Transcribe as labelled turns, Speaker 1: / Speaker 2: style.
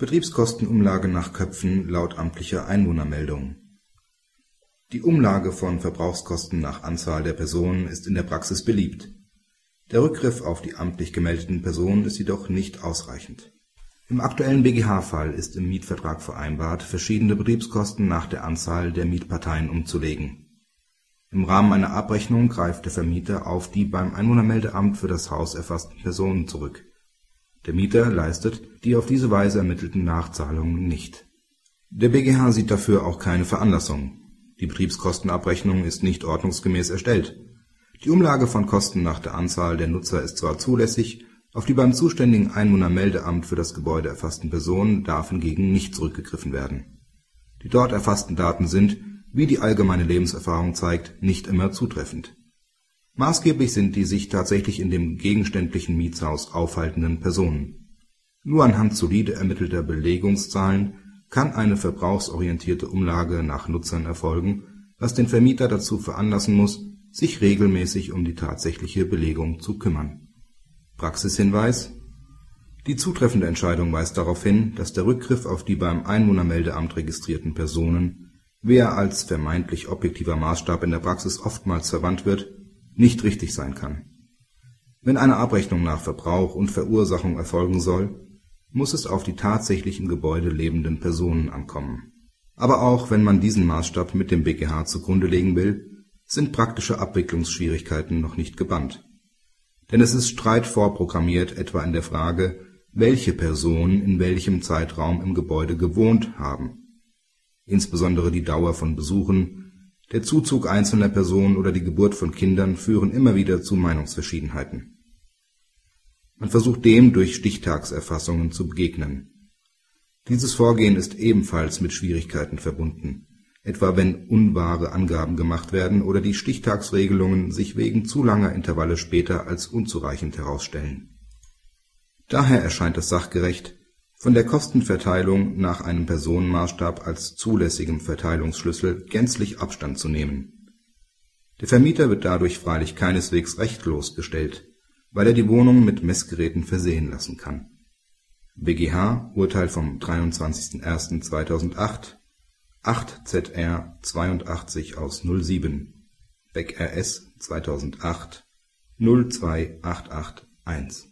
Speaker 1: Betriebskostenumlage nach Köpfen laut amtlicher Einwohnermeldung Die Umlage von Verbrauchskosten nach Anzahl der Personen ist in der Praxis beliebt. Der Rückgriff auf die amtlich gemeldeten Personen ist jedoch nicht ausreichend. Im aktuellen BGH-Fall ist im Mietvertrag vereinbart, verschiedene Betriebskosten nach der Anzahl der Mietparteien umzulegen. Im Rahmen einer Abrechnung greift der Vermieter auf die beim Einwohnermeldeamt für das Haus erfassten Personen zurück der Mieter leistet die auf diese Weise ermittelten Nachzahlungen nicht. Der BgH sieht dafür auch keine Veranlassung. Die Betriebskostenabrechnung ist nicht ordnungsgemäß erstellt. Die Umlage von Kosten nach der Anzahl der Nutzer ist zwar zulässig, auf die beim zuständigen Einwohnermeldeamt für das Gebäude erfassten Personen darf hingegen nicht zurückgegriffen werden. Die dort erfassten Daten sind, wie die allgemeine Lebenserfahrung zeigt, nicht immer zutreffend Maßgeblich sind die sich tatsächlich in dem gegenständlichen Mietshaus aufhaltenden Personen. Nur anhand solide ermittelter Belegungszahlen kann eine verbrauchsorientierte Umlage nach Nutzern erfolgen, was den Vermieter dazu veranlassen muss, sich regelmäßig um die tatsächliche Belegung zu kümmern. Praxishinweis Die zutreffende Entscheidung weist darauf hin, dass der Rückgriff auf die beim Einwohnermeldeamt registrierten Personen, wie er als vermeintlich objektiver Maßstab in der Praxis oftmals verwandt wird nicht richtig sein kann. Wenn eine Abrechnung nach Verbrauch und Verursachung erfolgen soll, muss es auf die tatsächlich im Gebäude lebenden Personen ankommen. Aber auch wenn man diesen Maßstab mit dem BgH zugrunde legen will, sind praktische Abwicklungsschwierigkeiten noch nicht gebannt. Denn es ist Streit vorprogrammiert etwa in der Frage, welche Personen in welchem Zeitraum im Gebäude gewohnt haben. Insbesondere die Dauer von Besuchen der Zuzug einzelner Personen oder die Geburt von Kindern führen immer wieder zu Meinungsverschiedenheiten. Man versucht dem durch Stichtagserfassungen zu begegnen. Dieses Vorgehen ist ebenfalls mit Schwierigkeiten verbunden, etwa wenn unwahre Angaben gemacht werden oder die Stichtagsregelungen sich wegen zu langer Intervalle später als unzureichend herausstellen. Daher erscheint es sachgerecht von der Kostenverteilung nach einem Personenmaßstab als zulässigem Verteilungsschlüssel gänzlich Abstand zu nehmen. Der Vermieter wird dadurch freilich keineswegs rechtlos gestellt, weil er die Wohnung mit Messgeräten versehen lassen kann. BGH Urteil vom 23.01.2008 8 ZR 82 aus 07 Beck RS 2008 02881